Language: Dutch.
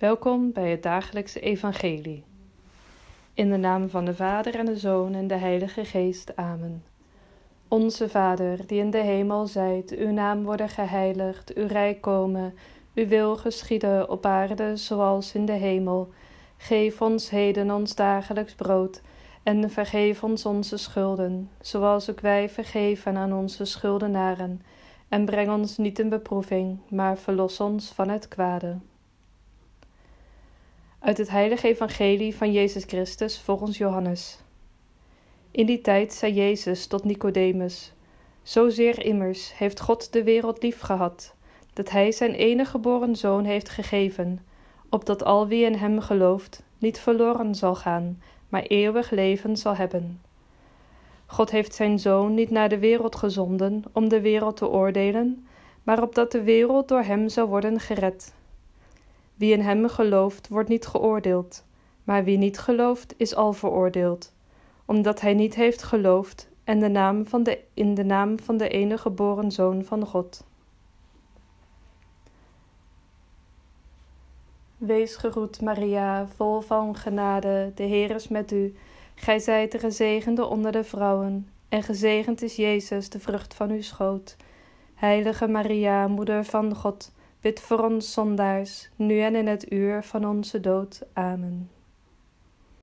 Welkom bij het dagelijkse evangelie. In de naam van de Vader en de Zoon en de Heilige Geest. Amen. Onze Vader, die in de hemel zijt, uw naam worden geheiligd, uw rijk komen, uw wil geschieden op aarde zoals in de hemel. Geef ons heden ons dagelijks brood en vergeef ons onze schulden, zoals ook wij vergeven aan onze schuldenaren. En breng ons niet in beproeving, maar verlos ons van het kwade. Uit het heilige evangelie van Jezus Christus volgens Johannes. In die tijd zei Jezus tot Nicodemus: Zozeer immers heeft God de wereld lief gehad, dat Hij zijn enige geboren Zoon heeft gegeven, opdat al wie in Hem gelooft niet verloren zal gaan, maar eeuwig leven zal hebben. God heeft Zijn Zoon niet naar de wereld gezonden om de wereld te oordelen, maar opdat de wereld door Hem zou worden gered. Wie in hem gelooft, wordt niet geoordeeld, maar wie niet gelooft, is al veroordeeld, omdat hij niet heeft geloofd en de naam van de, in de naam van de enige geboren Zoon van God. Wees gegroet, Maria, vol van genade, de Heer is met u. Gij zijt de gezegende onder de vrouwen, en gezegend is Jezus, de vrucht van uw schoot. Heilige Maria, Moeder van God, Bid voor ons zondaars, nu en in het uur van onze dood. Amen.